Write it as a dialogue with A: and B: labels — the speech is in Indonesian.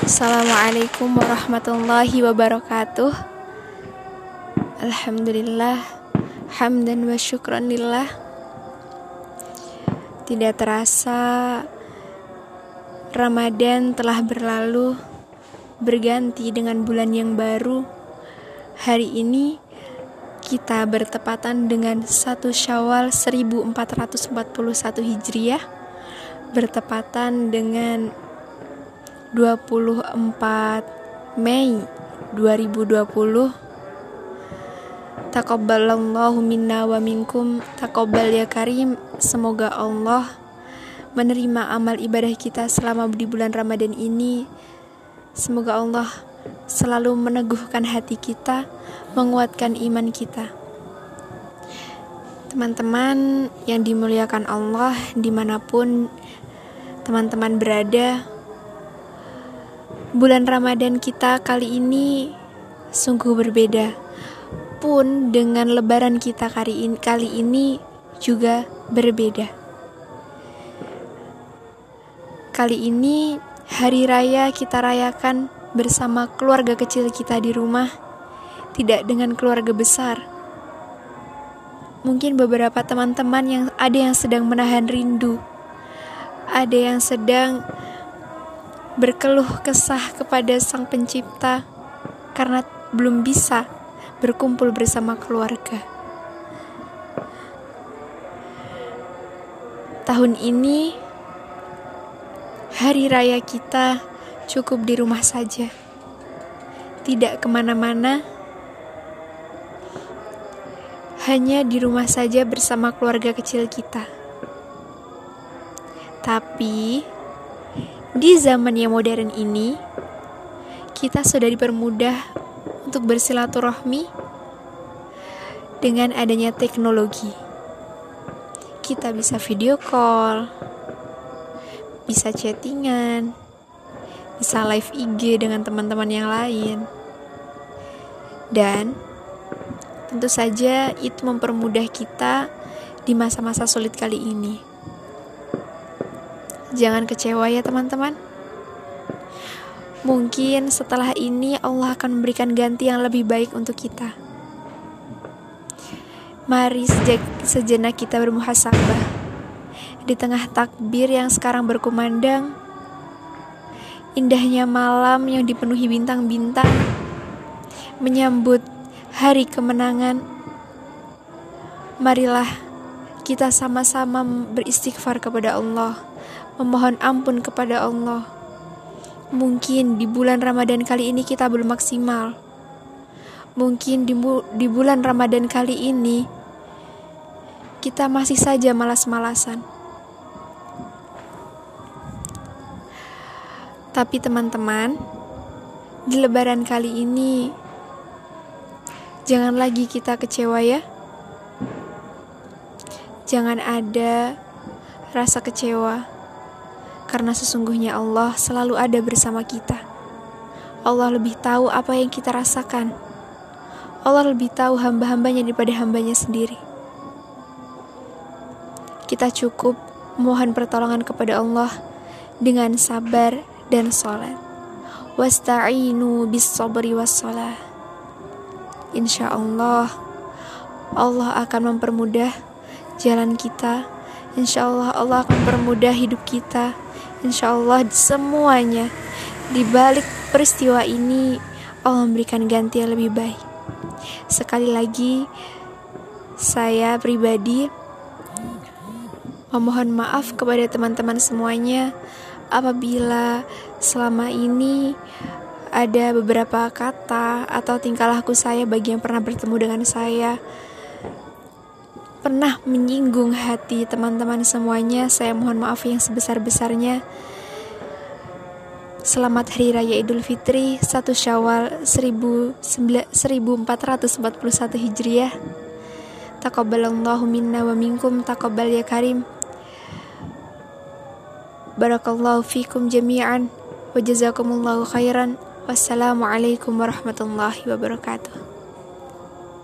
A: Assalamualaikum warahmatullahi wabarakatuh. Alhamdulillah Hamdan wa syukran lillah. Tidak terasa Ramadan telah berlalu Berganti dengan bulan yang baru. Hari ini kita bertepatan dengan satu Syawal 1441 Hijriah bertepatan dengan 24 Mei 2020 Taqabbalallahu minna wa minkum. Taqabbal ya karim. Semoga Allah menerima amal ibadah kita selama di bulan Ramadan ini. Semoga Allah selalu meneguhkan hati kita Menguatkan iman kita. Teman-teman yang dimuliakan Allah di mana pun teman-teman berada Bulan Ramadan kita kali ini sungguh berbeda. Pun dengan lebaran kita kali ini, kali ini juga berbeda. Kali ini hari raya kita rayakan bersama keluarga kecil kita di rumah, tidak dengan keluarga besar. Mungkin beberapa teman-teman yang ada yang sedang menahan rindu, ada yang sedang berkeluh kesah kepada Sang Pencipta karena belum bisa berkumpul bersama keluarga. Tahun ini, hari raya kita cukup di rumah saja, tidak ke mana-mana, hanya di rumah saja bersama keluarga kecil kita. Tapi, di zaman yang modern ini, kita sudah dipermudah untuk bersilaturahmi dengan adanya teknologi. Kita bisa video call, bisa chattingan, bisa live IG dengan teman-teman yang lain. Dan tentu saja itu mempermudah kita di masa-masa sulit kali ini. Jangan kecewa ya teman-teman. Mungkin setelah ini Allah akan memberikan ganti yang lebih baik untuk kita. Mari sejak sejenak kita bermuhasabah. Di tengah takbir yang sekarang berkumandang, indahnya malam yang dipenuhi bintang-bintang, menyambut hari kemenangan. Marilah kita sama-sama beristighfar kepada Allah memohon ampun kepada Allah. Mungkin di bulan Ramadan kali ini kita belum maksimal. Mungkin di, di bulan Ramadan kali ini kita masih saja malas-malasan. Tapi teman-teman, di lebaran kali ini jangan lagi kita kecewa ya. Jangan ada rasa kecewa karena sesungguhnya Allah selalu ada bersama kita. Allah lebih tahu apa yang kita rasakan. Allah lebih tahu hamba-hambanya daripada hambanya sendiri. Kita cukup mohon pertolongan kepada Allah dengan sabar dan sholat. Wasta'inu bis sabri was sholat. Insya Allah, Allah akan mempermudah jalan kita. Insya Allah, Allah akan mempermudah hidup kita Insya Allah semuanya di balik peristiwa ini Allah memberikan ganti yang lebih baik. Sekali lagi saya pribadi memohon maaf kepada teman-teman semuanya apabila selama ini ada beberapa kata atau tingkah laku saya bagi yang pernah bertemu dengan saya pernah menyinggung hati teman-teman semuanya, saya mohon maaf yang sebesar-besarnya. Selamat Hari Raya Idul Fitri 1 Syawal 1441 Hijriah. Taqabbalallahu minna wa minkum taqabbal ya karim. Barakallahu fikum jami'an wa jazakumullahu khairan. Wassalamualaikum warahmatullahi wabarakatuh.